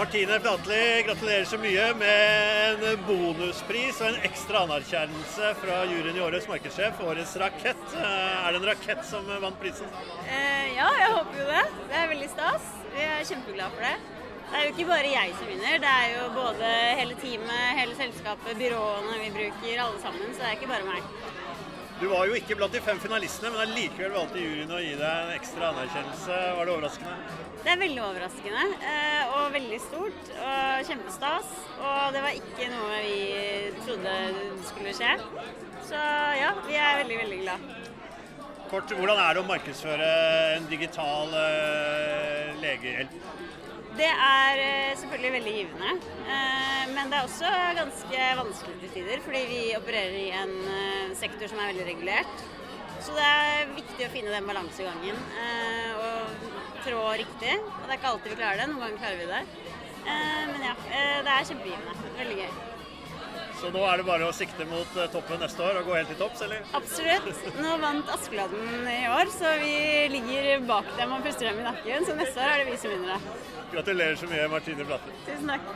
Martine Flatli, gratulerer så mye med en bonuspris og en ekstra anerkjennelse fra juryen i Årets markedssjef, Årets rakett. Eh, er det en rakett som vant prisen? Eh, ja, jeg håper jo det. Det er veldig stas. Vi er kjempeglade for det. Det er jo ikke bare jeg som vinner, det er jo både hele teamet, hele selskapet, byråene vi bruker, alle sammen. Så det er ikke bare meg. Du var jo ikke blant de fem finalistene, men allikevel valgte juryen å gi deg en ekstra anerkjennelse. Var det overraskende? Det er veldig overraskende og veldig stort og kjempestas. Og det var ikke noe vi trodde skulle skje. Så ja, vi er veldig, veldig glad. Kort, hvordan er det å markedsføre en digital uh, legehjelp? Det er eh, selvfølgelig veldig givende, eh, men det er også ganske vanskelig til tider. Fordi vi opererer i en sektor som er veldig regulert. Så det er viktig å finne den balansegangen trå riktig. Og det er ikke alltid vi klarer det, noen ganger klarer vi det. Men ja, det er kjempegivende. Veldig gøy. Så nå er det bare å sikte mot toppen neste år og gå helt til topps, eller? Absolutt. Nå vant Askeladden i år, så vi ligger bak dem og puster dem i nakken. Så neste år er det vi som vinner da. Gratulerer så mye, Martine Blatter. Tusen takk.